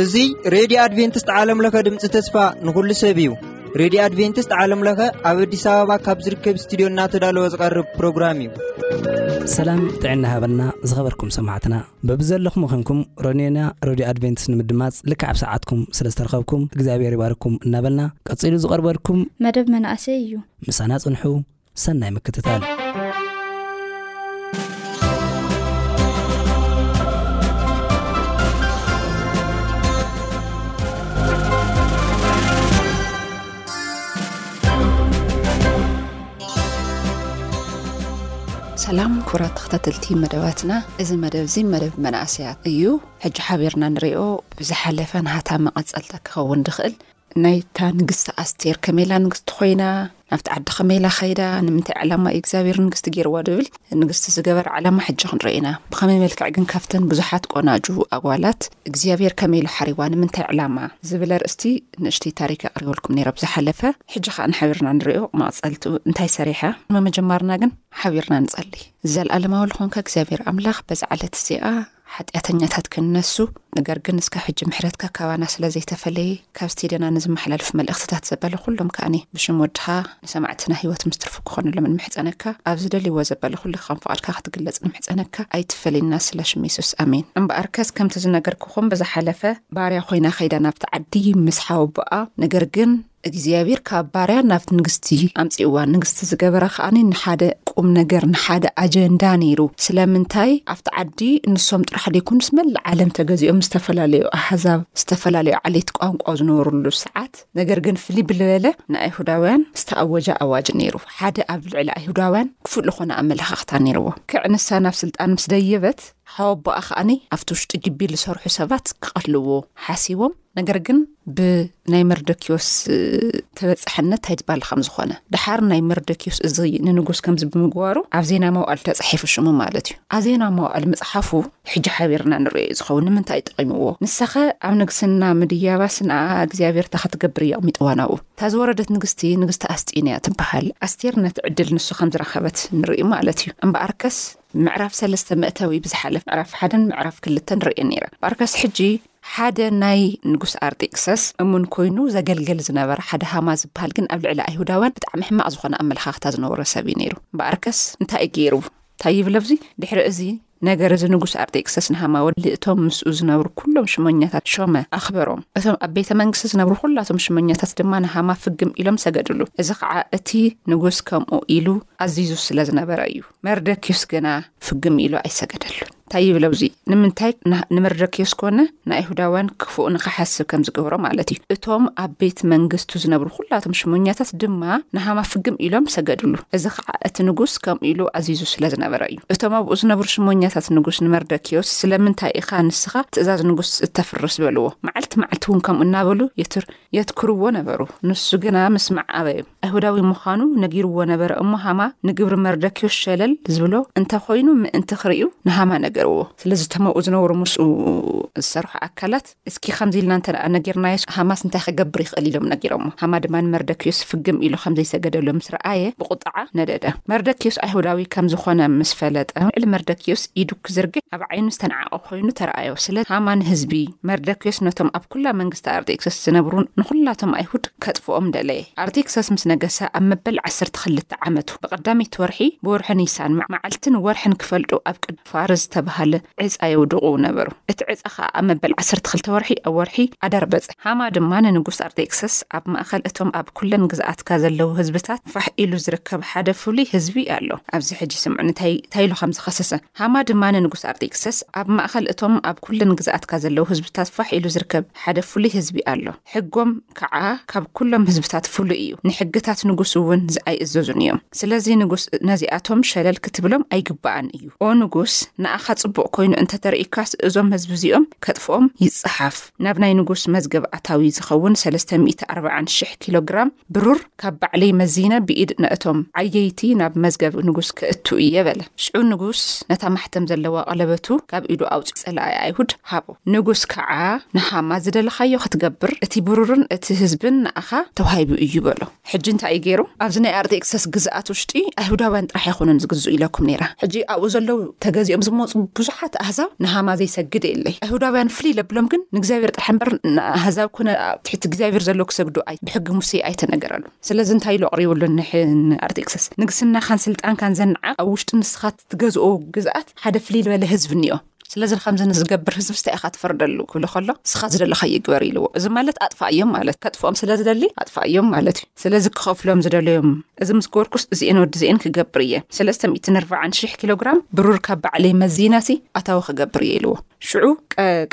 እዙይ ሬድዮ ኣድቨንትስት ዓለምለኸ ድምፂ ተስፋ ንኹሉ ሰብ እዩ ሬድዮ ኣድቨንትስት ዓለምለኸ ኣብ ኣዲስ ኣበባ ካብ ዝርከብ ስትድዮ እናተዳለወ ዝቐርብ ፕሮግራም እዩ ሰላም ጥዕና ሃበና ዝኸበርኩም ሰማዕትና በብዘለኹም ዄንኩም ረድዮና ረድዮ ኣድቨንትስ ንምድማጽ ልክዕ ኣብ ሰዓትኩም ስለ ዝተረኸብኩም እግዚኣብሔር ይባርኩም እናበልና ቀጺሉ ዝቐርበልኩም መደብ መናእሰይ እዩ። ምሳና ጽንሑ ሰናይ ምክትታል። ሰላም ኩራት ተኸታተልቲ መደባትና እዚ መደብ እዚ መደብ መናእሰያት እዩ ሕጂ ሓቢርና ንሪኦ ብዝሓለፈ ናሃታ መቐፀልታ ክኸውን ዝኽእል ናይታ ንግስቲ ኣስቴር ከመላ ንግስቲ ኮይና ናብቲ ዓዲ ከመላ ከይዳ ንምንታይ ዕላማ እግዚኣብሔር ንግስቲ ገይርዋ ድብል ንግስቲ ዝገበር ዓላማ ሕጂ ክንርኢ ኢና ብከመይ መልክዕ ግን ካብተን ብዙሓት ቆናጁ ኣጓላት እግዚኣብሔር ከመይ ኢሉ ሓሪዋ ንምንታይ ዕላማ ዝብል ኣርእስቲ ንእሽተይ ታሪክ ኣቅሪበልኩም ነይረ ኣብ ዝሓለፈ ሕጂ ከኣ ንሓቢርና ንሪኦ መቅጸልትኡ እንታይ ሰሪሐ ምምጀማርና ግን ሓቢርና ንጸሊ ዘልኣለማዊ ልኮንካ እግዚኣብሔር ኣምላክ በዛ ዕለት እዚኣ ሓጢኣተኛታት ክንነሱ፣ ነገር ግን እስካብ ሕጂ ምሕረትካ ካባና ስለ ዘይተፈለየ፣ ካብ ስቴደና ንዝመሓላለፉ መልእኽትታት ዘበለ ኩሎም ከኣ ብሽም ወድኻ ንሰማዕትና ህይወት ምስ ትርፉ ክኾኑሎም ንምሕጸነካ፣ ኣብ ዝደልይዎ ዘበለ ኩሉ ከም ፍቓድካ ክትግለጽ ንምሕጸነካ፣ ኣይትፈለየና ስለ ሽም የሱስ ኣሜን። እምበኣርከስ ከምቲ ዝነገርኩኹም ብዝሓለፈ፣ ባርያ ኮይና ከይዳ ናብቲ ዓዲ ምስ ሓወቦኣ፣ ነገር ግን እግዚኣብሔር ካብ ባርያ ናብ ንግስቲ ኣምጺእዋ ንግስቲ ዝገበራ ከኣኒ ንሓደ ቁምነገር ንሓደ ኣጀንዳ ነይሩ ስለምንታይ ኣብቲ ዓዲ ንሶም ጥራሕ ደይኮኑስ መላእ ዓለም ተገዚኦም ዝተፈላለዩ ኣሕዛብ ዝተፈላለዩ ዓሌት ቋንቋ ዝነበርሉ ሰዓት ነገር ግን ፍልይ ብልበለ ንኣይሁዳውያን ዝተኣወጀ ኣዋጅ ነይሩ ሓደ ኣብ ልዕሊ ኣይሁዳውያን ክፉእ ዝኾነ ኣመለኻኽታ ነይርዎ ክዕ ንሳ ናብ ስልጣን ምስ ደየበት ሓወቦኣ ከኣኒ ኣብቲ ውሽጢ ግቢ ዝሰርሑ ሰባት ክቐትልዎ ሓሲቦም ነገር ግን ብናይ መርደኪዎስ ተበጻሕነት ታይትባል ከም ዝኾነ ድሓር ናይ መርደኪዎስ እዚ ንንጉስ ከምዚ ብምግባሩ ኣብ ዜና መዋእል ተጻሒፉ ሽሙ ማለት እዩ ኣብ ዜና መዋእል ምጽሓፉ ሕጂ ሓቢርና ንርእዮ ዝኸውን ንምንታይ ጠቒምዎ ንሳኸ ኣብ ንግስና ምድያባ ስንኣ እግዚኣብሔር እታ ክትገብር እዩ ኣቕሚጥዋ ናብኡ እታ ዝወረደት ንግስቲ ንግስቲ ኣስጢን እያ ትበሃል ኣስቴር ነቲ ዕድል ንሱ ከም ዝረኸበት ንርኢ ማለት እዩ እምበኣርከስ ምዕራፍ ሰለስተ መእተዊ ብዝሓለፍ ምዕራፍ ሓደን ምዕራፍ ክልተን ርእየ ነይረ ባርከስ ሕጂ ሓደ ናይ ንጉስ ኣርጤክሰስ እሙን ኮይኑ ዘገልገል ዝነበረ ሓደ ሃማ ዝብሃል ግን ኣብ ልዕሊ ኣይሁዳውያን ብጣዕሚ ሕማቅ ዝኮነ ኣመለኻኽታ ዝነበሮ ሰብ እዩ ነይሩ እምበኣርከስ እንታይ እዩ ገይሩ እንታይ ይብል ኣብዚ ድሕሪ እዚ ነገር እዚ ንጉስ ኣርጤክሰስ ንሃማ ወዲ እቶም ምስኡ ዝነብሩ ኩሎም ሽመኛታት ሾመ ኣኽበሮም እቶም ኣብ ቤተ መንግስቲ ዝነብሩ ኩላቶም ሽመኛታት ድማ ንሃማ ፍግም ኢሎም ሰገድሉ እዚ ከዓ እቲ ንጉስ ከምኡ ኢሉ ኣዚዙ ስለ ዝነበረ እዩ መርደኪዩስ ግና ፍግም ኢሉ ኣይሰገደሉን እንታይ ይብል ኣብዚ ንምንታይ ንመርደኪዮስ ኮነ ንኣይሁዳውያን ክፉእ ንኽሓስብ ከም ዝገብሮ ማለት እዩ እቶም ኣብ ቤት መንግስቱ ዝነብሩ ኩላቶም ሽሞኛታት ድማ ንሃማ ፍግም ኢሎም ሰገድሉ እዚ ከዓ እቲ ንጉስ ከምኡ ኢሉ ኣዚዙ ስለ ዝነበረ እዩ እቶም ኣብኡ ዝነብሩ ሽሞኛታት ንጉስ ንመርደኪዮስ ስለምንታይ ኢኻ ንስኻ ትእዛዝ ንጉስ እተፍርስ በልዎ መዓልቲ መዓልቲ እውን ከምኡ እናበሉ የትኵርዎ ነበሩ። ንሱ ግና ምስማዕ ኣበዩ። ኣይሁዳዊ ምዃኑ ነጊርዎ ነበረ እሞ ሃማ ንግብሪ መርደክዮስ ሸለል ዝብሎ እንተ ዀይኑ ምእንቲ ኽርእዩ ንሃማ ነገርዎ። ስለዚ እቶም ኣብኡ ዝነበሩ ምስኡ ዝሰርሑ ኣካላት እስኪ ኸምዚ ኢልና እንተ ነጊርናዮስ ሃማስ እንታይ ኽገብር ይኽእል? ኢሎም ነጊሮምዎ። ሃማ ድማ ንመርደክዮስ ፍግም ኢሉ ኸም ዘይሰገደሉ ምስ ረኣየ ብቝጥዓ ነደደ። መርደክዮስ ኣይሁዳዊ ከም ዝዀነ ምስ ፈለጠ ኣብ ልዕሊ መርደክዮስ ኢዱ ኪዝርግሕ ኣብ ዓይኑ ዝተናዕቐ ዀይኑ ተራእዮ። ስለዚ ሃማ ንህዝቢ። መርደክዮስ ነቶም ኣብ ኵላ መንግስቲ ኣርጤክሰስ ዝነብሩን ንዅላቶም ኣይሁድ ኬጥፍኦም ደለየ። ኣርጤክሰስ ምስ ነገሰ ኣብ መበል ዓሰርተ ክልተ ዓመቱ፣ ብቐዳመይቲ ወርሒ፣ ብወርሒ ኒሳን፣ መዓልትን ወርሕን ኪፈልጡ ኣብ ቅድሚ ፋርስ ዝተባህለ ዕጻ የውድቑ ነበሩ። እቲ ዕጻ ኸኣ ኣብ መበል ዓሰርተ ክልተ ወርሒ፣ ኣብ ወርሒ ኣዳር በጽሐ። ሃማ ድማ ንንጉስ ኣርጤክሰስ፣ ኣብ ማእከል እቶም ኣብ ኵለን ግዝኣትካ ዘለዉ ህዝብታት ፋሕ ኢሉ ዚርከብ ሓደ ፍሉይ ህዝቢ ኣሎ። ኣብዚ ሕጂ ስምዑ፣ እንታይ እንታይ ኢሉ ኸም ዝኸሰሰ። ሃማ ድማ ንንጉስ ኣርጤክሰስ፣ ኣብ ማእከል እቶም ኣብ ኵለን ግዝኣትካ ዘለዉ ህዝብታት ፋሕ ኢሉ ዚርከብ ሓደ ፍሉይ ህዝቢ ኣሎ፣ ሕጎም ከኣ ካብ ኵሎም ህዝብታት ፍሉይ እዩ፣ ንሕግታት ንጉስ እውን ኣይእዘዙን እዮም። ስለዚ፣ ንጉስ ነዚኣቶም ሸለል ክትብሎም ኣይግባእን እዩ። ኦ ንጉስ፣ ንኣኻ ጽቡቕ ኰይኑ እንተ ተራእዩካስ፣ እዞም ህዝቢ እዚኦም ከጥፍኦም ይጸሓፍ፣ ናብ ናይ ንጉስ መዝገብ ኣታዊ ዚኸውን ሰለስተ ሚእቲ ኣርብዓን ሽሕ ኪሎ ግራም ብሩር፣ ካብ ባዕለይ መዚነ ብኢድ ነእቶም ዓየይቲ ናብ መዝገብ ንጉስ ከእቱ እየ በለ። ሽዑ ንጉስ ነታ ማሕተም ዘለዋ ቐለበቱ ካብ ኢዱ ኣውጺኡ ንጸላኢ ኣይሁድ ሃቦ። ንጉስ ከኣ ንሃማ ዝደለኻዮ ኽትገብር እቲ ብሩርን እቲ ህዝብን ንኣኻ ተዋሂቡ እዩ በሎ። ሕጂ እንታይ እዩ ገይሩ? ኣብዚ ናይ ኣርጤክሰስ ግዝኣት ውሽጢ ኣይሁዳውያን ጥራሕ ኣይኮኑን ዝግዝኡ ኢለኩም ነይረ። ሕጂ ኣብኡ ዘለዉ ተገዚኦም ዝመጹ ብዙሓት ኣህዛብ ንሃማ ዘይሰግድ የለይ። ኣይሁዳውያን ፍልይ ለብሎም ግን ንእግዚኣብሄር ጥራሕ እምበር ንኣህዛብ ኮነ ኣብ ትሕቲ እግዚኣብሄር ዘለዉ ክሰግዱ ብሕጊ ሙሴ ኣይተነገረሉን። ስለዚ እንታይ ኢሉ ኣቕሪቡሉ ንኣርጤክስስ? ንግስናኻን ስልጣንካን ዘነዓቕ፣ ኣብ ውሽጢ ንስኻ እትገዝኦ ግዝኣት ሓደ ፍልይ ልበለ ህዝቢ እኒኦ። ስለዚ ኸምዚ ንዝገብር ህዝብስ ታይ ኢኻ ትፈርደሉ? ክብሎ ኸሎ ንስኻ ዝደለኻዮ ግበር ኢልዎ። እዚ ማለት ኣጥፍኣዮም ማለት እዩ። ከጥፍኦም ስለ ዝደሊ ኣጥፍኣዮም ማለት እዩ። ስለዚ ክኸፍሎም ዝደለዮም እዚ ምስ ገበርኩስ እዚእን ወዲ እዚእን ክገብር እየ። ሰለስተ ሚእትን ኣርብዓን ሺሕ ኪሎ ግራም ብሩር ካብ ባዕለይ መዚነሲ ኣታዊ ክገብር እየ ኢልዎ። ሽዑ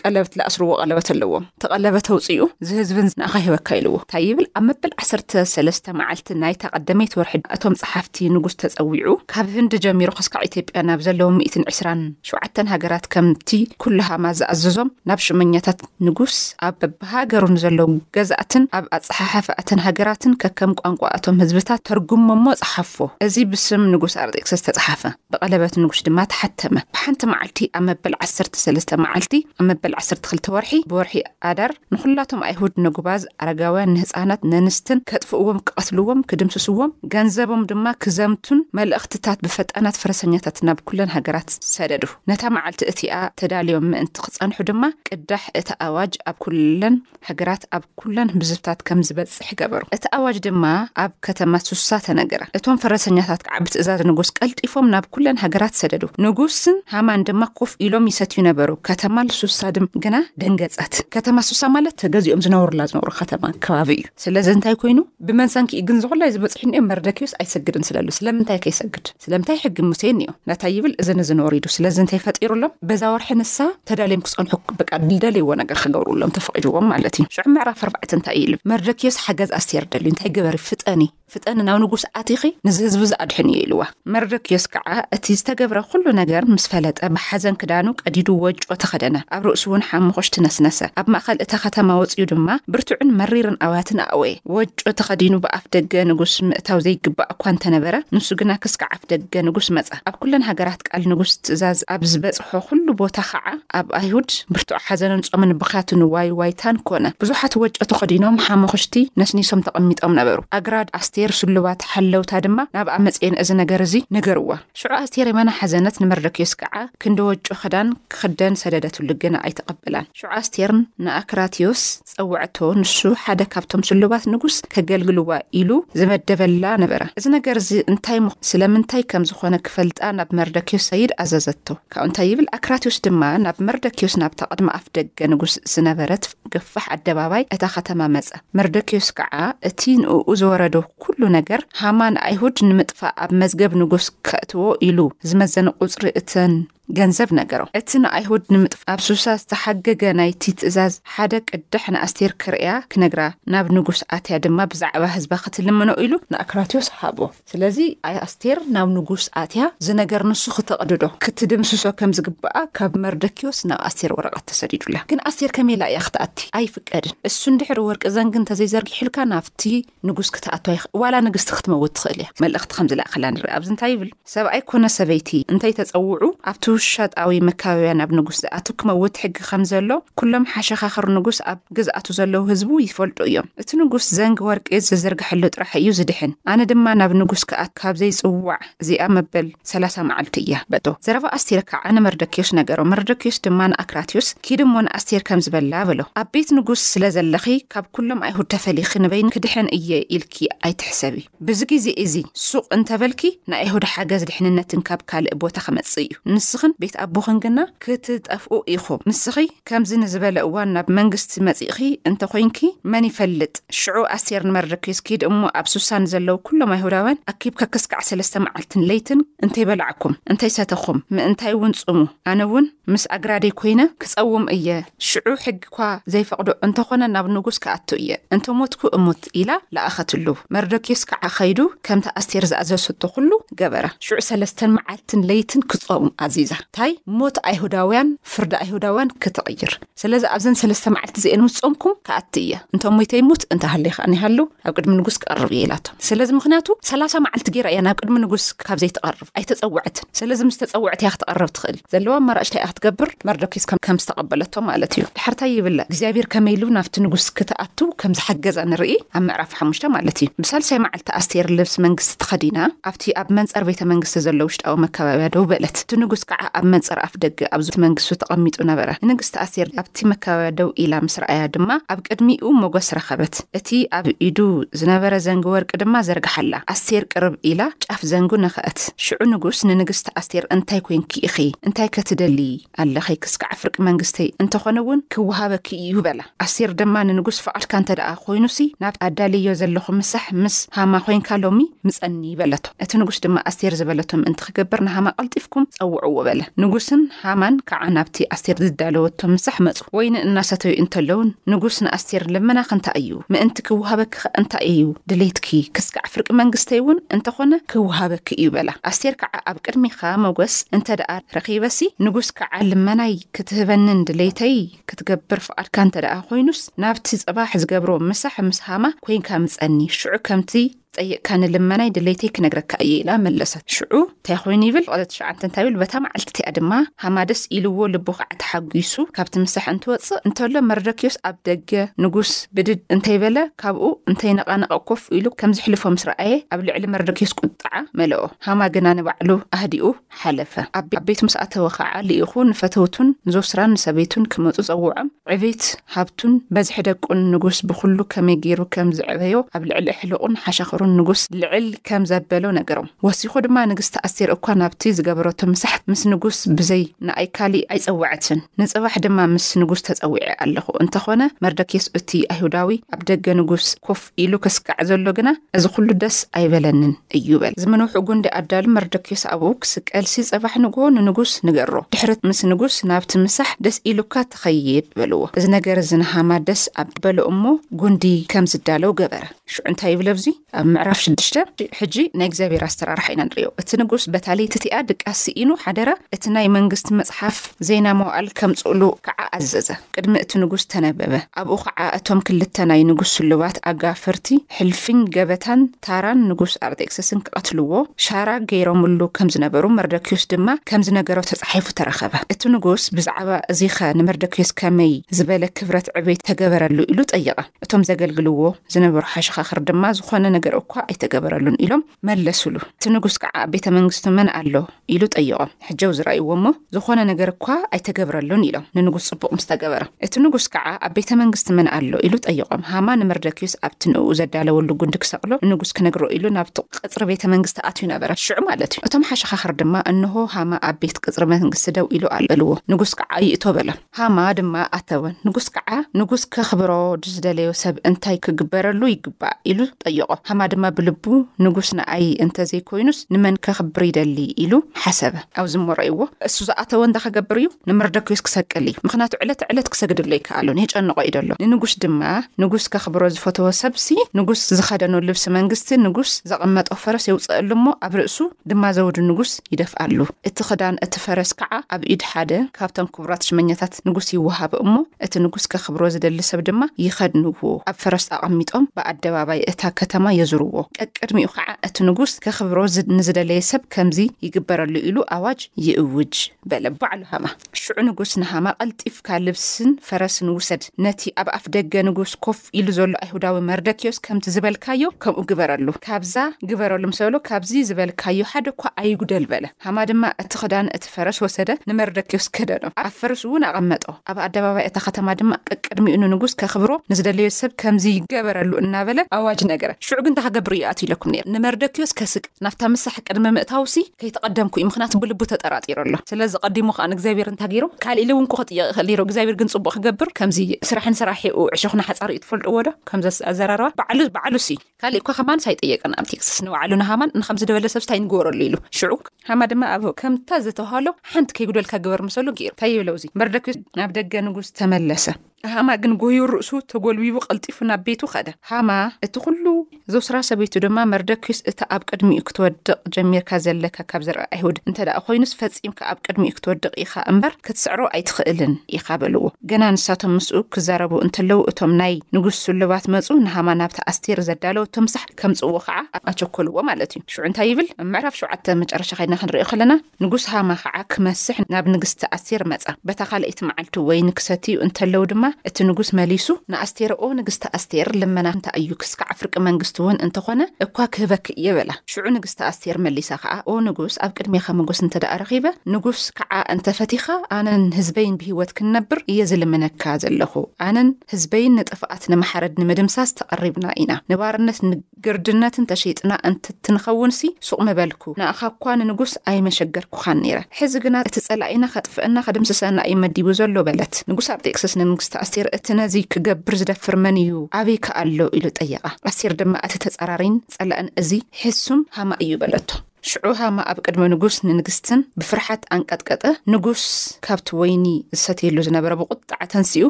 ቀለብት ልኣስርዎ ቀለበት ኣለዎም ትቀለበት ኣውፅኡ ዝህዝብን ንኣኻ ሂበካ ኢልዎ ታይ ይብል ኣብ መበል ዓሰርተ ሰለስተ መዓልቲ ናይታ ቀደመይቲ ወርሒ እቶም ፀሓፍቲ ንጉስ ተፀዊዑ ካብ ህንዲ ጀሚሩ ክስካዕ ኢትዮጵያ ናብ ዘለዎም ሚእትን ዕስራን ሸውዓተን ሃገራት ከምቲ ኩሉ ሃማ ዝኣዘዞም ናብ ሽመኛታት ንጉስ ኣብ በብሃገሩ ንዘለው ገዛእትን ኣብ ኣፀሓሓፈ ኣተን ሃገራትን ከከም ቋንቋ እቶም ህዝብታት ተርጉሞሞ ፀሓፎ እዚ ብስም ንጉስ ኣርጤክሰስ ተፀሓፈ ብቐለበት ንጉስ ድማ ተሓተመ። ብሓንቲ መዓልቲ ኣብ መበል ዓሰርተ ሰለስተ መዓልቲ ኣብ መበል ዓሰርተ ክልተ ወርሒ ብወርሒ ኣዳር ንዅላቶም ኣይሁድ ነጕባዝ ኣረጋውያን ንህጻናት ነንስትን ከጥፍእዎም ክቐትልዎም ክድምስስዎም ገንዘቦም ድማ ክዘምቱን መልእኽትታት ብፈጣናት ፈረሰኛታት ናብ ኵለን ሃገራት ሰደዱ ነታ መዓልቲ እቲኣ ተዳልዮም ምእንቲ ክጸንሑ ድማ ቅዳሕ እቲ ኣዋጅ ኣብ ኵለን ሃገራት ኣብ ኩለን ብዝብታት ከም ዝበጽሕ ገበሩ። እቲ ኣዋጅ ድማ ኣብ ከተማ ሱሳ ተነገረ። እቶም ፈረሰኛታት ከኣ ብትእዛዝ ንጉስ ቀልጢፎም ናብ ኩለን ሃገራት ሰደዱ። ንጉስን ሃማን ድማ ኮፍ ኢሎም ይሰትዩ ነበሩ። ከተማ ሱሳ ድም ግና ደንገጸት። ከተማ ሱሳ ማለት ተገዚኦም ዝነብሩላ ዝነብሩ ከተማ ከባቢ እዩ። ስለዚ እንታይ ኮይኑ? ብመን ሰንኪ እዩ ግን እዚ ኩሉ ኣይዝበጽሕን እዩ? መርደኪዮስ ኣይሰግድን ስለሉ ስለምንታይ ከይሰግድ? ስለምንታይ ሕጊ ሙሴ እኒኦ ናታይ ይብል እዝን እዝን ወሪዱ ስለዚ እንታይ ፈጢሩሎም በዛ ወርሒ ንሳ ተዳልዮም ክጸንሑ በቃ ዝደልይዎ ነገር ክገብሩሎም ተፈቒድዎም ማለት እዩ ሽዑ ምዕራፍ ኣርባዕተ እንታይ እዩ መርደኪዮስ ሓገዝ ኣስቴር ደልዩ እንታይ ግበሪ ፍጠኒ ፍጠኒ ናብ ንጉስ ኣቲኺ ንዚ ህዝቢ እዚ ኣድሕን እዩ ኢልዋ መርደኪዮስ ከዓ እቲ ዝተገብረ ኩሉ ነገር ምስ ፈለጠ ብሓዘን ክዳኑ ቀዲዱ ወጮ ተኸደነ ኣብ ርእሱ እውን ሓሙኾሽ ትነስነሰ ኣብ ማእኸል እታ ከተማ ወፂኡ ድማ ብርቱዕን መሪርን ኣውያትን ኣእወየ ወጮ ተኸዲኑ ብኣፍደገ ንጉስ ምእታው ዘይግባእ እኳ እንተነበረ፣ ንሱ ግና ክስካዕ ኣፍደገ ንጉስ መጻ። ኣብ ኩለን ሃገራት ቃል ንጉስ ትእዛዝ ኣብ ዝበጽሖ ኩሉ ቦታ ከኣ፣ ኣብ ኣይሁድ ብርቱዕ ሓዘንን ጾምን ብኽያትን ዋይ ዋይታን ኮነ። ብዙሓት ወጮ ተኸዲኖም ሓሙኽሽቲ ነስኒሶም ተቐሚጦም ነበሩ። ኣግራድ ኣስቴር ስሉባት ሓለውታ ድማ ናብኣ መጺኤን እዚ ነገር እዚ ነገርዋ። ሽዑ ኣስቴር የመና ሓዘነት፣ ንመርዶክዮስ ከኣ ክንዲ ወጮ ክዳን ክኽደን ሰደደትሉ፣ ግና ኣይተቐበላን። ሽዑ ኣስቴር ንኣክራትዮስ ጸውዐቶ፣ ንሱ ሓደ ካብቶም ስሉባት ንጉስ ከገልግልዋ ኢሉ ዝመደበላ ነበረ። እዚ ነገር እዚ እንታይ ምዃ ስለምንታይ ከም ዝኾነ ክፈልጣ ናብ መርደክዮስ ሰይድ ኣዘዘቶ። ካብኡ እንታይ ይብል፣ ኣክራትዮስ ድማ ናብ መርደክዮስ ናብታ ቅድሚ ኣፍ ደገ ንጉስ ዝነበረት ገፋሕ ኣደባባይ እታ ከተማ መጸ። መርደክዮስ ከኣ እቲ ንእኡ ዝወረዶ ኩሉ ነገር፣ ሃማ ንኣይሁድ ንምጥፋእ ኣብ መዝገብ ንጉስ ከእትዎ ኢሉ ዝመዘነ ቁጽሪ እተን፣ ገንዘብ ነገሮ። እቲ ንኣይሁድ ንምጥፋእ ኣብ ሱሳ ዝተሓገገ ናይቲ ትእዛዝ ሓደ ቅዳሕ ንኣስቴር ክርእያ ክነግራ ናብ ንጉስ ኣትያ ድማ ብዛዕባ ህዝባ ክትልምኖ ኢሉ ንኣክራትዮስ ሃቦ። ስለዚ ኣስቴር ናብ ንጉስ ኣትያ እዚ ነገር ንሱ ክተቕድዶ፣ ክትድምስሶ፣ ከም ዝግብኣ ካብ መርደክዮስ ናብ ኣስቴር ወረቐት ተሰዲዱላ። ግን ኣስቴር ከመይ ኢላ እያ ክትኣቲ? ኣይፍቀድን። እሱ እንድሕሪ ወርቂ ዘንጊ እንተዘይዘርጊሑልካ ናብቲ ንጉስ ክትኣቱ ኣይክ ዋላ ንግስቲ ክትመውት ትኽእል እያ መልእኽቲ ከም ዝለኣኸላ ንርኢ ኣብዚ እንታይ ይብል ሰብኣይ ኮነ ሰበይቲ እንተይ ተጸውዑ ኣብቲ ውሻጣዊ መካበብያ ናብ ንጉስ ዝኣቱ ክመውት ሕጊ ከም ዘሎ ኩሎም ሓሸኻኽር ንጉስ ኣብ ግዝኣቱ ዘለዉ ህዝቡ ይፈልጡ እዮም እቲ ንጉስ ዘንግ ወርቂ ዝዝርግሐሉ ጥራሕ እዩ ዝድሕን ኣነ ድማ ናብ ንጉስ ክኣቱ ካብ ዘይጽዋዕ እዚኣ መበል ሰላሳ መዓልቱ እያ በቶ። ዘረባ ኣስቴር ከኣ ንመርዶክዮስ ነገሮ፣ መርዶክዮስ ድማ ንኣክራትዮስ፣ ኪድ እሞ ንኣስቴር ከምዚ በላ፣ በሎ፣ ኣብ ቤት ንጉስ ስለ ዘለኺ፣ ካብ ኵሎም ኣይሁድ ተፈሊኺ ንበይንኪ ክድሕን እየ ኢልኪ ኣይትሕሰቢ። ብዚ ጊዜ እዚ ሱቕ እንተ በልኪ፣ ናይ ኣይሁድ ሓገዝ ድሕንነትን ካብ ካልእ ቦታ ኺመጽእ እዩ፣ ንስኽን ቤት ኣቦኽን ግና ክትጠፍኡ ኢኹም። ንስኺ ከምዚ ንዝበለ እዋን ናብ መንግስቲ መጺእኺ እንተ ኾይንኪ መን ይፈልጥ ሽዑ ኣስቴር ንመርደኪዮስ ኪድ እሞ ኣብ ሱሳ ንዘለዉ ኩሎም ኣይሁዳውያን ኣኪብካ ክስካዕ ሰለስተ መዓልትን ለይትን እንተይ በላዕኩም እንተይ ሰተኹም ምእንታይ እውን ጹሙ ኣነ እውን ምስ ኣግራደይ ኮይነ ክጸውም እየ ሽዑ ሕጊኳ ዘይፈቅዶ እንተ ኾነ ናብ ንጉስ ክኣቱ እየ እንተ ሞትኩ እሙት ኢላ ለኣኸትሉ። መርዶክዮስ ከዓ ኸይዱ ከምቲ ኣስቴር ዝኣዘዘቶ ዅሉ ገበረ። ሽዑ ሰለስተን መዓልትን ለይትን ክጾም ኣዚዛ፣ ታይ? ሞት ኣይሁዳውያን፣ ፍርዲ ኣይሁዳውያን ክትቕይር። ስለዚ ኣብዘን ሰለስተ መዓልቲ እዚኤን ምስ ጾምኩም ክኣቲ እየ፣ እንተ ሞይተ ይሙት፣ እንተ ሃልየ ኸኣ ኒሃሉ ኣብ ቅድሚ ንጉስ ክቐርብ እየ ኢላቶም። ስለዚ ምኽንያቱ ሰላሳ መዓልቲ ገይራ እያ ናብ ቅድሚ ንጉስ ካብ ዘይትቐርብ። ኣይተጸውዐትን ሰለዚ ምስ ተጸውዐት እያ ክትቐርብ ትኽእል ዘለዋ ኣማራጭ ታይ እያ ክትገብር መርዶኪስ ከም ዝተቐበለቶ ማለት እዩ ድሓር ታይ ይብላ እግዚኣብሄር ከመይ ኢሉ ናብቲ ንጉስ ክትኣትው ከም ዝሓገዛ ንርኢ ኣብ ምዕራፍ ሓሙሽተ ማለት እዩ ብሳልሳይ መዓልቲ ኣስቴር ልብስ መንግስቲ ተኸዲና ኣብቲ ኣብ መንጸር ቤተ መንግስቲ ዘሎ ውሽጣዊ መካባብያ ደው በለት እቲ ንጉስ ከዓ ኣብ መንጸር ኣፍ ደገ ኣብ ዙት መንግስቱ ተቐሚጡ ነበረ ንንግስቲ ኣስቴር እቲ መካበብያ ደው ኢላ ምስ ረኣያ ድማ ኣብ ቅድሚኡ ሞገስ ረኸበት። እቲ ኣብ ኢዱ ዝነበረ ዘንጊ ወርቂ ድማ ዘርግሓላ። ኣስቴር ቅርብ ኢላ ጫፍ ዘንጉ ነኸኣት። ሽዑ ንጉስ ንንግስቲ ኣስቴር እንታይ ኮይንኪ ኢኺ? እንታይከ ትደልዪ ኣለኺ? ክስካዕ ፍርቂ መንግስተይ እንተኾነ'ውን ክወሃበኪ ኢዩ በላ። ኣስቴር ድማ ንንጉስ ፍቓድካ እንተደኣ ኮይኑሲ ናብቲ ኣዳልየዮ ዘለኹ ምሳሕ ምስ ሃማ ኮይንካ ሎሚ ምጸኒ በለቶ። እቲ ንጉስ ድማ ኣስቴር ዝበለቶ ምእንቲ ክገብር ንሃማ ቀልጢፍኩም ጸውዕዎ በለ። ንጉስን ሃማን ከኣ ናብቲ ኣስቴር ዝዳለወቶ ምሳሕ መጹ። ወይኒ እናሰተዩ እንተለዉ ንጉስ ንኣስቴር ልመናኺ እንታይ እዩ? ምእንቲ ክወሃበኪ ከ እንታይ እዩ ድሌትኪ? ክስካዕ ፍርቂ መንግስተይ እውን እንተ ኾነ ክወሃበኪ እዩ በላ። ኣስቴር ከኣ ኣብ ቅድሚኻ ሞገስ እንተ ደኣ ረኺበሲ ንጉስ ከኣ ልመናይ ክትህበንን ድሌተይ ክትገብር ፍቓድካ እንተ ደኣ ኾይኑስ ናብቲ ጽባሕ ዝገብሮ ምሳሕ ምስ ሃማ ኮይንካ ምጸኒ ሽዑ ከምቲ ጠይቕካኒ ልመናይ ድሌተይ ክነግረካ እየ ኢላ መለሰት። ሽዑ እንታይ ኮይኑ ይብል ዕለት ትሽዓተ እንታይ ይብል በታ መዓልቲ እቲኣ ድማ ሃማ ደስ ኢልዎ ልቡ ከዓ ተሓጒሱ ካብቲ ምሳሕ እንትወፅእ እንተሎ መርዶክዮስ ኣብ ደገ ንጉስ ብድድ እንተይበለ ካብኡ እንተይነቓነቐ ኮፍ ኢሉ ከምዝሕልፎ ምስ ረኣየ ኣብ ልዕሊ መርዶክዮስ ቁጥዓ መለኦ ሃማ ግና ንባዕሉ ኣህዲኡ ሓለፈ። ኣብ ቤት ምስ ኣተወ ኸዓ ልኢኹ ንፈተውቱን ዞስራን ንሰበይቱን ክመጹ ጸውዖም። ዕቤት ሃብቱን በዝሒ ደቁን ንጉስ ብኹሉ ከመይ ገይሩ ከም ዘዕበዮ ኣብ ልዕሊ ኣሕሉቑን ሓሻኽሩን ንጉስ ልዕል ከም ዘበሎ ነገሮም። ወሲኹ ድማ ንግስቲ ኣስቴር እኳ ናብቲ ዝገበረቶ ምሳሕ ምስ ንጉስ ብዘይ ንኣይ ካሊእ ኣይጸወዐትን። ንጽባሕ ድማ ምስ ንጉስ ተጸዊዐ ኣለኹ። እንተኾነ መርደኪዮስ እቲ ኣይሁዳዊ ኣብ ደገ ንጉስ ኮፍ። ኢሉ ክስካዕ ዘሎ ግና እዚ ኹሉ ደስ ኣይበለንን እዩ በል ዝምንውሑ ጉንዲ ኣዳሉ መርደክዮስ ኣብኡ ክስቀልሲ ጸባሕ ንግሆ ንንጉስ ንገሮ ድሕሪ ምስ ንጉስ ናብቲ ምሳሕ ደስ ኢሉካ ተኸይድ በልዎ እዚ ነገር እዚ ንሃማ ደስ ኣብ በሎ እሞ ጉንዲ ከም ዝዳለው ገበረ። ሽዑ እንታይ ይብል ኣብዚ ኣብ ምዕራፍ ሽዱሽተ ሕጂ ናይ እግዚኣብሔር ኣስተራርሓ ኢና ንርእዮ እቲ ንጉስ በታ ለይቲ እቲኣ ድቃስ ስኢኑ ሓደራ እቲ ናይ መንግስቲ መጽሓፍ ዜና መዋእል ከምጽኡሉ ከኣ ኣዘዘ። ቅድሚ እቲ ንጉስ ተነበበ። ኣብኡ ከኣ እቶም ክልተ ናይ ንጉስ ስሉባት ኣጋፍርቲ ሕልፍኝ ገበታን ታራን ንጉስ ኣርጤክስስን ክቐትልዎ ሻራ ገይሮምሉ ከም ዝነበሩ መርደክዩስ ድማ ከም ዝነገሮ ተጻሒፉ ተረኸበ። እቲ ንጉስ ብዛዕባ እዚኸ ንመርደክዩስ ከመይ ዝበለ ክብረት ዕቤት ተገበረሉ ኢሉ ጠየቐ። እቶም ዘገልግልዎ ዝነበሩ ሓሸኻኽር ድማ ዝኾነ ነገር እኳ ኣይተገበረሉን ኢሎም መለሱሉ። እቲ ንጉስ ከዓ ኣብ ቤተ መንግስቱ መን ኣሎ? ኢሉ ጠየቖም። ሕጀው ዝረኣይዎ እሞ ዝኾነ ነገር እኳ ኣይተገብረሉን ኢሎም። ንንጉስ ጽቡቕ ምስ ተገበረ። እቲ ንጉስ ከዓ ኣብ ቤተ መንግስቲ መን ኣሎ? ኢሉ ጠየቖም። ሃማ ንመርደክዩስ ኣብቲ ንእኡ ዘዳለወሉ ጉንዲ ክሰቕሎ ንንጉስ ክነግሮ ኢሉ ናብቲ ቐጽሪ ቤተ መንግስቲ ኣትዩ ነበረ። ሽዑ ማለት እዩ። እቶም ሓሸኻኽር ድማ እንሆ ሃማ ኣብ ቤት ቐጽሪ መንግስቲ ደው ኢሉ ኣሎ በልዎ። ንጉስ ከዓ ይእቶ በሎም። ሃማ ድማ ኣተወ። ንጉስ ከዓ ንጉስ ከኽብሮ ዝደለዮ ሰብ እንታይ ክግበረሉ ይግባእ? ኢሉ ጠየቖ። ሃማ ድማ ብልቡ ንጉስ ንኣይ እንተ ዘይኮይኑስ ንመን ከኽብር ይደሊ? ኢሉ ሓሰበ። ኣብዚ እሞ ረእይዎ፣ እሱ ዝኣተወ እንዳ ኸገብር እዩ፣ ንመርደክዮስ ክሰቅል እዩ፣ ምኽንያቱ ዕለተ ዕለት ክሰግደሉ ኣይከኣሎን፣ የጨንቖ እዩ ደሎ። ንንጉስ ድማ ንጉስ ከኽብሮ ዝፈተዎ ሰብሲ ንጉስ ዝኸደኖ ልብሲ መንግስቲ፣ ንጉስ ዘቐመጦ ፈረስ የውፅኣሉ እሞ ኣብ ርእሱ፣ ድማ ዘውዲ ንጉስ ይደፍኣሉ። እቲ ክዳን እቲ ፈረስ ከዓ ኣብ ኢድ ሓደ ካብቶም ክቡራት ሽመኛታት ንጉስ ይወሃብ እሞ እቲ ንጉስ ከኽብሮ ዝደሊ ሰብ ድማ ይኸድንዎ ኣብ ፈረስ ኣቐሚጦም ብኣደባባይ እታ ከተማ የዙርዎ። ቀቅድሚኡ ከዓ እቲ ንጉስ ከኽብሮ ንዝደለየ ሰብ ከምዚ ይግበረሉ ኢሉ ኣዋጅ ይእውጅ በለ ባዕሉ ሃማ። ሽዑ ንጉስ ንሃማ ቀልጢፍካ ልብስን ፈረስን ውሰድ ነቲ ኣብ ኣፍደገ ንጉስ ኮፍ ኢሉ ዘሎ ኣይሁዳዊ መርደክዮስ ከምቲ ዝበልካዮ ከምኡ ግበረሉ ካብዛ ግበረሉ ምስ በሎ ካብዚ ዝበልካዮ ሓደ እኳ ኣይጉደል በለ ሃማ ድማ እቲ ክዳን እቲ ፈረስ ወሰደ ንመርደክዮስ ከደኖ ኣብ ፈረሱ እውን ኣቐመጦ ኣብ ኣደባባይ እታ ከተማ ድማ ቀቅድሚኡ ንንጉስ ከኽብሮ ንዝደለዮ ሰብ ከምዚ ይገበረሉ እናበለ ኣዋጅ ነገረ ሽዑ ግን እንታይ ክገብር እዩ ኣትዩ ኢለኩም ነይረ ንመርደክዮስ ከስቅ ናብታ ምሳሕ ቅድሚ ምእታዉሲ ከይተቀደምኩ እዩ ምክንያቱ ብልቡ ተጠራጢሩ ኣሎ ስለዚ ቀዲሙ ከኣ ንእግዚኣብሔር እንታ ገይሩ ካልእ ኢሉ ዉን እኮ ክጥየቅ ይክእል ነይሩ እግዚኣብሔር ግን ጽቡቅ ክገብር ከምዚ ስራሕን ሰራሒኡ ዕሾክ ንሓጻሪኡ ትፈልጥዎ ዶ ከምዚ ኣዘራርባ ባዕሉ ባዕሉሲ ካልእ እኳ ከማንስ ኣይጠየቀን ኣብቲ ክስስ ንባዕሉ ንሃማን ንከምዚ ድበለ ሰብስ ታይ ንግበረሉ ኢሉ ሽዑ ሃማ ድማ ኣብ ከምታ ዝተውሃሎ ሓንቲ ከይጉደልካ ግበር ምሰሉ ገይሩ ታይ ይብለውዚ መርደኪዮስ ናብ ደገ ንጉስ ተመለሰ። ሃማ ግን ጎዩ ርእሱ ተጎልቢቡ ቀልጢፉ ናብ ቤቱ ከደ። ሃማ፣ እቲ ኩሉ ዘውስራ ሰበይቱ ድማ መርደክዩስ እታ ኣብ ቅድሚኡ ክትወድቕ ጀሚርካ ዘለካ ካብ ዘርኢ ኣይሁድ እንተደኣ ኮይኑስ ፈጺምካ ኣብ ቅድሚኡ ክትወድቕ ኢኻ እምበር ክትስዕሮ ኣይትኽእልን ኢኻ በልዎ። ገና ንሳቶም ምስኡ ክዛረቡ እንተለዉ እቶም ናይ ንጉስ ስሉባት መጹ ንሃማ ናብታ ኣስቴር ዘዳለወቶ ምሳሕ ከምጽእዎ ከኣ ኣቸኮልዎ ማለት እዩ። ሽዑ እንታይ ይብል ኣብ ምዕራፍ ሸውዓተ መጨረሻ ከይድና ክንርእዮ ከለና። ንጉስ ሃማ ኸዓ ክመስሕ ናብ ንግስቲ ኣስቴር መጻ። በታ ኻልኣይቲ መዓልቲ ወይኒ ክሰትዩ እንተለዉ ድማ፣ እቲ ንጉስ መሊሱ ንኣስቴር፣ ኦ ንግስቲ ኣስቴር፣ ልመናኺ'ንታ እዩ፣ ክስካዕ ፍርቂ መንግስቲ'ውን እንተኾነ እኳ ክህበኪ እየ፣ በላ። ሽዑ ንግስቲ ኣስቴር መሊሳ ኸዓ፣ ኦ ንጉስ፣ ኣብ ቅድሜኻ መጎስ እንተደኣ ረኺበ፣ ንጉስ ከዓ እንተ ፈቲኻ፣ ኣነን ህዝበይን ብህይወት ክንነብር እየ ዝልምነካ ዘለኹ። ኣነን ህዝበይን ንጥፍኣት፣ ንመሓረድ፣ ንምድምሳስ ተቐሪብና ኢና። ንባርነት፣ ን። ግርድነት እንተ ሸይጥና እንትትንኸውንሲ ሱቕ ምበልኩ፣ ንኣኻ እኳ ንንጉስ ኣይመሸገርኩኻን ነይረ። ሕዚ ግና እቲ ጸላኢና ከጥፍእና ከድምስሰና እዩ መዲቡ ዘሎ በለት። ንጉስ ኣርጤክስስ ንንግስቲ ኣስቴር እቲ ነዚ ክገብር ዝደፍር መን እዩ፣ ኣበይ ከ ኣሎ? ኢሉ ጠየቓ። ኣስቴር ድማ እቲ ተጻራሪን ጸላእን እዚ ሕሱም ሃማ እዩ በለቶ። ሽዑ ሃማ ኣብ ቅድሚ ንጉስ ንንግስትን ብፍርሓት ኣንቀጥቀጠ፣ ንጉስ ካብቲ ወይኒ ዝሰትየሉ ዝነበረ ብቑጥዓ ተንሲኡ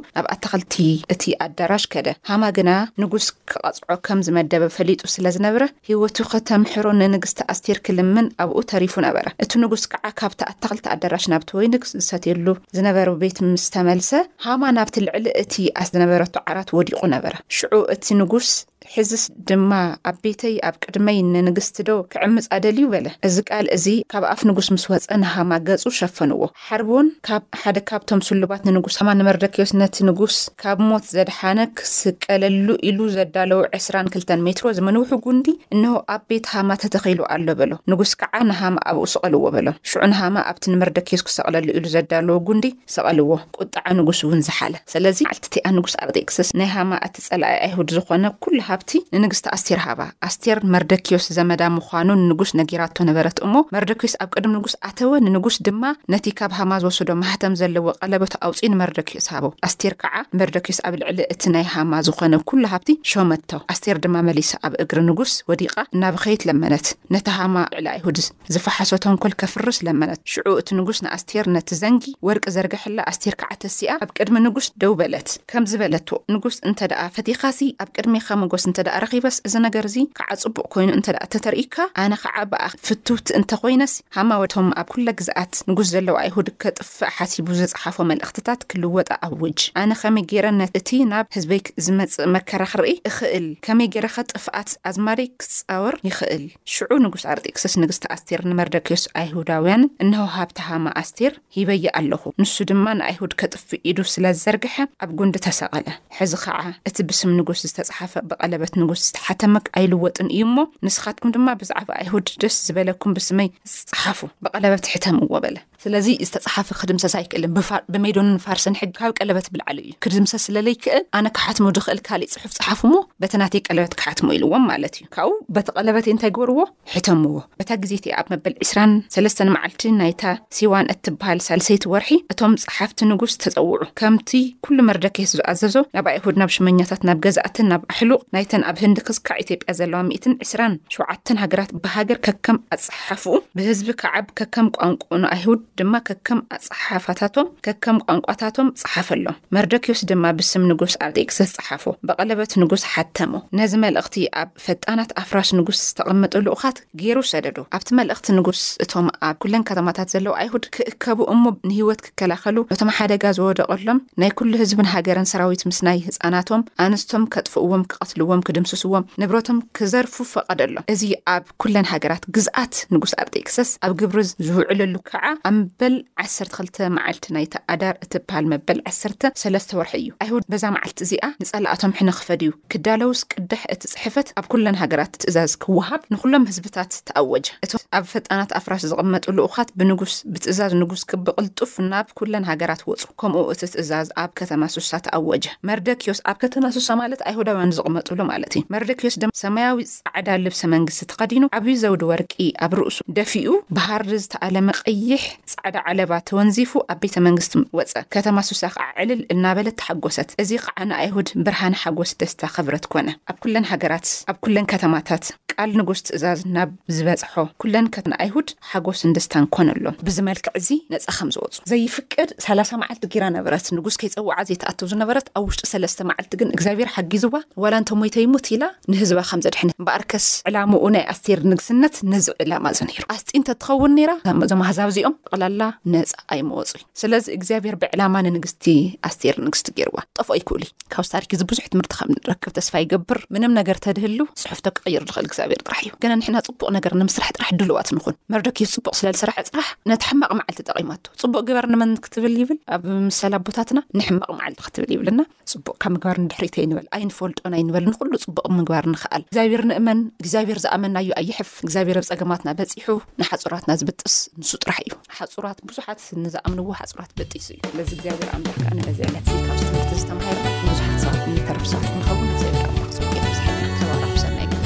ናብ ኣታኽልቲ እቲ ኣዳራሽ ከደ። ሃማ ግና ንጉስ ክቐጽዖ ከም ዝመደበ ፈሊጡ ስለ ዝነበረ፣ ህይወቱ ከተምሕሮ ንንግስቲ ኣስቴር ክልምን ኣብኡ ተሪፉ ነበረ። እቲ ንጉስ ከኣ ካብቲ ኣታኽልቲ ኣዳራሽ ናብቲ ወይኒ ዝሰትየሉ ዝነበረ ቤት ምስ ተመልሰ፣ ሃማ ናብቲ ልዕሊ እቲ ኣስ ዝነበረቶ ዓራት ወዲቑ ነበረ። ሽዑ እቲ ንጉስ። ሕዝስ ድማ ኣብ ቤተይ ኣብ ቅድመይ ንንግስትዶ ክዕምጽ ኣደልዩ? በለ። እዚ ቃል እዚ ካብ ኣፍ ንጉስ ምስ ወጸ ንሃማ ገጹ ሸፈንዎ። ሓርቦን ካብ ሓደ ካብቶም ስሉባት ንንጉስ ሃማ ንመርደክዮስ ነቲ ንጉስ ካብ ሞት ዘድሓነ ክስቀለሉ ኢሉ ዘዳለዎ ዕስራን ክልተን ሜትሮ ዝምንውሑ ጉንዲ እንሆ ኣብ ቤት ሃማ ተተኺሉ ኣሎ በሎ። ንጉስ ከኣ ንሃማ ኣብኡ ስቐልዎ በሎም። ሽዑ ንሃማ ኣብቲ ንመርደክዮስ ክሰቕለሉ ኢሉ ዘዳለዎ ጉንዲ ሰቐልዎ፣ ቍጥዓ ንጉስውን ዝሓለ። ስለዚ፣ መዓልቲ እቲኣ ንጉስ ኣርጤክስስ ናይ ሃማ፣ እቲ ጸላኢ ኣይሁድ ዝዀነ ኵሉ ሃብቲ፣ ንንግስቲ ኣስቴር ሃባ። ኣስቴር፣ መርደክዮስ ዘመዳ ምዃኑ ንንጉስ ነጊራቶ ነበረት እሞ፣ መርደክዮስ ኣብ ቅድሚ ንጉስ ኣተወ፣ ንንጉስ ድማ ነቲ ካብ ሃማ ዝወሰዶ ማሕተም ዘለዎ ቀለበቱ ኣውጺኡ ንመርደክዮስ ሃቦ። ኣስቴር ከኣ ንመርደክዮስ ኣብ ልዕሊ እቲ ናይ ሃማ ዝዀነ ኵሉ ሃብቲ ሾመቶ። ኣስቴር ድማ መሊሳ ኣብ እግሪ ንጉስ ወዲቓ እናበኸየት ለመነት፣ ነቲ ሃማ ኣብ ልዕሊ ኣይሁድ ዝፈሓሶ ተንኮል ከፍርስ ለመነት። ሽዑ እቲ ንጉስ ንኣስቴር ነቲ ዘንጊ ወርቂ ዘርገሐላ፣ ኣስቴር ከኣ ተሲኣ ኣብ ቅድሚ ንጉስ ደው በለት። ከምዚ በለቶ፣ ንጉስ እንተ ደኣ ፈቲኻሲ፣ ኣብ ቅድሜኻ መጐስ እንተ ደኣ ረኺበስ፣ እዚ ነገር እዚ ከኣ ጽቡቕ ኰይኑ እንተ ደኣ ተተርእዩካ፣ ኣነ ኸኣ ብኣኻ ፍትውቲ እንተ ዀይነሲ፣ ሃማ ወዲ እቶም ኣብ ኵላ ግዝኣት ንጉስ ዘለዉ ኣይሁድ ከጥፍእ ሓሲቡ ዝጸሓፎ መልእኽትታት ክልወጣ ኣውጅ። ኣነ ኸመይ ገይረ ነቲ ናብ ህዝበይ ዝመጽእ መከራ ክርኢ እኽእል? ከመይ ገይረኸ ጥፍኣት ኣዝማደይ ክጻወር ይኽእል? ሽዑ ንጉስ ኣርጤክስስ ንግስቲ ኣስቴር ንመርደክዮስ ኣይሁዳውያን እንሆ ሃብቲ ሃማ ኣስቴር ሂበያ ኣሎኹ ንሱ ድማ ንኣይሁድ ከጥፍእ ኢዱ ስለ ዝዘርግሐ ኣብ ጉንዲ ተሰቐለ ሕዚ ኸዓ እቲ ብስም ንጉስ ዝተጽሓፈ ብቐለበት ንጉስ ዝተሓተመ ኣይልወጥን እዩ እሞ ንስኻትኩም ድማ ብዛዕባ ኣይሁድ ደስ ዝበለኩም ብስመይ ዝጸሓፉ ብቐለበት ሕተምዎ በለ። ስለዚ ዝተጽሓፈ ክድምሰስ ኣይክእልን። ብሜዶንን ፋርስን ሕጊ ካብ ቀለበት ብላዕሊ እዩ። ክድምሰስ ስለለይክእል ኣነ ክሓትሞ ድኽእል ካሊእ ጽሑፍ ጽሓፉ እሞ በቲ ናተይ ቀለበት ክሓትሞ ኢልዎም ማለት እዩ። ካብኡ በቲ ቀለበተይ እንታይ ግበርዎ? ሕተምዎ። በታ ግዜ እቲኣ ኣብ መበል ዕስራን ሰለስተን መዓልቲ ናይታ ሲዋን እትብሃል ሳልሰይቲ ወርሒ እቶም ጸሓፍቲ ንጉስ ተጸውዑ። ከምቲ ኩሉ መርደክዮስ ዝኣዘዞ ናብ ኣይሁድ ናብ ሽመኛታት ናብ ገዛእትን ናብ ኣሕሉቕ ናይተን ኣብ ህንዲ ክስካዕ ኢትዮጵያ ዘለዋ ሚእትን ዕስራን ሸውዓተን ሃገራት ብሃገር ከከም ኣጸሓ ሓፍኡ ብህዝቢ ከዓብ ከከም ቋንቁኡ ንኣይሁድ ድማ ከከም ኣጸሓሓፋታቶም ከከም ቋንቋታቶም ጸሓፈሎም። መርዶክዮስ ድማ ብስም ንጉስ ኣርጤክስስ ጸሓፎ፣ ብቐለበት ንጉስ ሓተሞ። ነዚ መልእኽቲ ኣብ ፈጣናት ኣፍራስ ንጉስ ዝተቐመጡ ልኡኻት ገይሩ ሰደዶ። ኣብቲ መልእኽቲ ንጉስ እቶም ኣብ ኩለን ከተማታት ዘለዉ ኣይሁድ ክእከቡ እሞ ንህይወት ክከላኸሉ ነቶም ሓደጋ ዝወደቐሎም ናይ ኩሉ ህዝብን ሃገርን ሰራዊት ምስ ናይ ህጻናቶም ኣንስቶም ከጥፍእዎም ክቐትልዎም ክድምስስዎም ንብረቶም ክዘርፉ ፈቐደሎም። እዚ ኣብ ኩለን ሃገራት ግዝኣት ንጉስ ኣርጤክሰስ ኣብ ግብሪ ዝውዕለሉ ከኣ ኣብ መበል ዓሰርተ ክልተ መዓልቲ ናይቲ ኣዳር እትብሃል መበል ዓሰርተ ሰለስተ ወርሒ እዩ። ኣይሁድ በዛ መዓልቲ እዚኣ ንጸላእቶም ሕነ ክፈድዩ ክዳለዉስ ቅዳሕ እቲ ጽሕፈት ኣብ ኩለን ሃገራት ትእዛዝ ክወሃብ ንኹሎም ህዝብታት ተኣወጀ። እቶም ኣብ ፈጣናት ኣፍራስ ዝቕመጡ ልኡኻት ብንጉስ ብትእዛዝ ንጉስ ብቕልጡፍ ናብ ኩለን ሃገራት ወጹ። ከምኡ እቲ ትእዛዝ ኣብ ከተማ ሱሳ ተኣወጀ። መርደክዮስ ኣብ ከተማ ሱሳ ማለት ኣይሁዳውያን ዝቕመጥሉ ማለት እዩ። መርደክዮስ ድማ ሰማያዊ ጻዕዳ ልብሰ መንግስቲ ተኸዲኑ፣ ዓቢ ዘውዲ ወርቂ ኣብ ርእሱ ደፊኡ፣ ብሃሪ ዝተኣለመ ቀይሕ ጻዕዳ ዓለባ ተወንዚፉ ኣብ ቤተ መንግስቲ ወጸ። ከተማ ሱሳ ከኣ ዕልል እናበለት ተሓጐሰት። እዚ ከኣ ንኣይሁድ ብርሃን ሓጐስ ደስታ ኽብረት ኰነ። ኣብ ኵለን ሃገራት ኣብ ኵለን ከተማታት ቃል ንጉስ ትእዛዝ ናብ ዝበጽሖ ኵለን ከተማታት ንኣይሁድ፣ ሓጎስን ደስታን ኰነሎም። ብዚ መልክዕ'ዚ ነጻ ከም ዝወጹ ዘይፍቀድ ሰላሳ መዓልቲ ገይራ ነበረት። ንጉስ ከይጸውዓ ዘይትኣቱ ዝነበረት ኣብ ውሽጢ ሰለስተ መዓልቲ ግን እግዚኣብሔር ሓጊዝዋ ዋላ እንተ ሞይተ ይሙት ኢላ ንህዝባ ከም ዘድሕነት። እምበኣርከስ ዕላምኡ ናይ ኣስቴር ንግስነት ነዚ ዕላማ'ዚ ነይሩ። ኣስጢን ተትኸውን ነይራ እዞም ኣሕዛብ'ዚኦም ጠቕላላ ነጻ ኣይምወጹይ። ስለዚ እግዚኣብሔር ብዕላማ ንንግስቲ ኣስቴር ንግስቲ ገይርዋ ጠፍኦ ኣይክእሉ እዩ ካብዚ ታሪክ እዚ ብዙሕ ትምህርቲ ከም ንረክብ ተስፋ ይገብር ምንም ነገር ተድህሉ ፅሑፍቶ ክቅይር ዝኽእል እግዚኣብሔር ጥራሕ እዩ ግና ንሕና ፅቡቅ ነገር ንምስራሕ ጥራሕ ድልዋት ንኹን መርዶኪዮስ ፅቡቅ ስለ ዝሰረሐ ጥራሕ ነቲ ሕማቅ መዓልቲ ጠቂማቶ ፅቡቅ ግበር ንመን ክትብል ይብል ኣብ ምሳሌ ኣቦታትና ንሕማቅ መዓልቲ ክትብል ይብልና ጽቡቕ ካብ ምግባር ንድሕሪት ኣይንበል፣ ኣይንፈልጦን ኣይንበል፣ ንኹሉ ጽቡቕ ምግባር ንኽኣል። እግዚኣብሔር ንእመን፣ እግዚኣብሔር ዝኣመንናዮ ኣይሕፍ፣ እግዚኣብሔር ኣብ ጸገማትና በጺሑ ንሓጹራትና ዝብጥስ ንሱ ጥራሕ እዩ። ሓጹራት ብዙሓት ንዝኣምንዎ ሓጹራት በጢሱ እዩ። ስለዚ እግዚኣብሔር ኣምላኽ ከኣ ንበዚ ዕለት እዚ ካብዚ ትምህርቲ እዚ ተማሂርና ንብዙሓት ሰባት እንተርፍ ሰባት ክንኸውን እግዚኣብሔር ኣምላኽ ጽቡቕ የብዝሓልና። ተባረኹ ሰናይ ግዜ።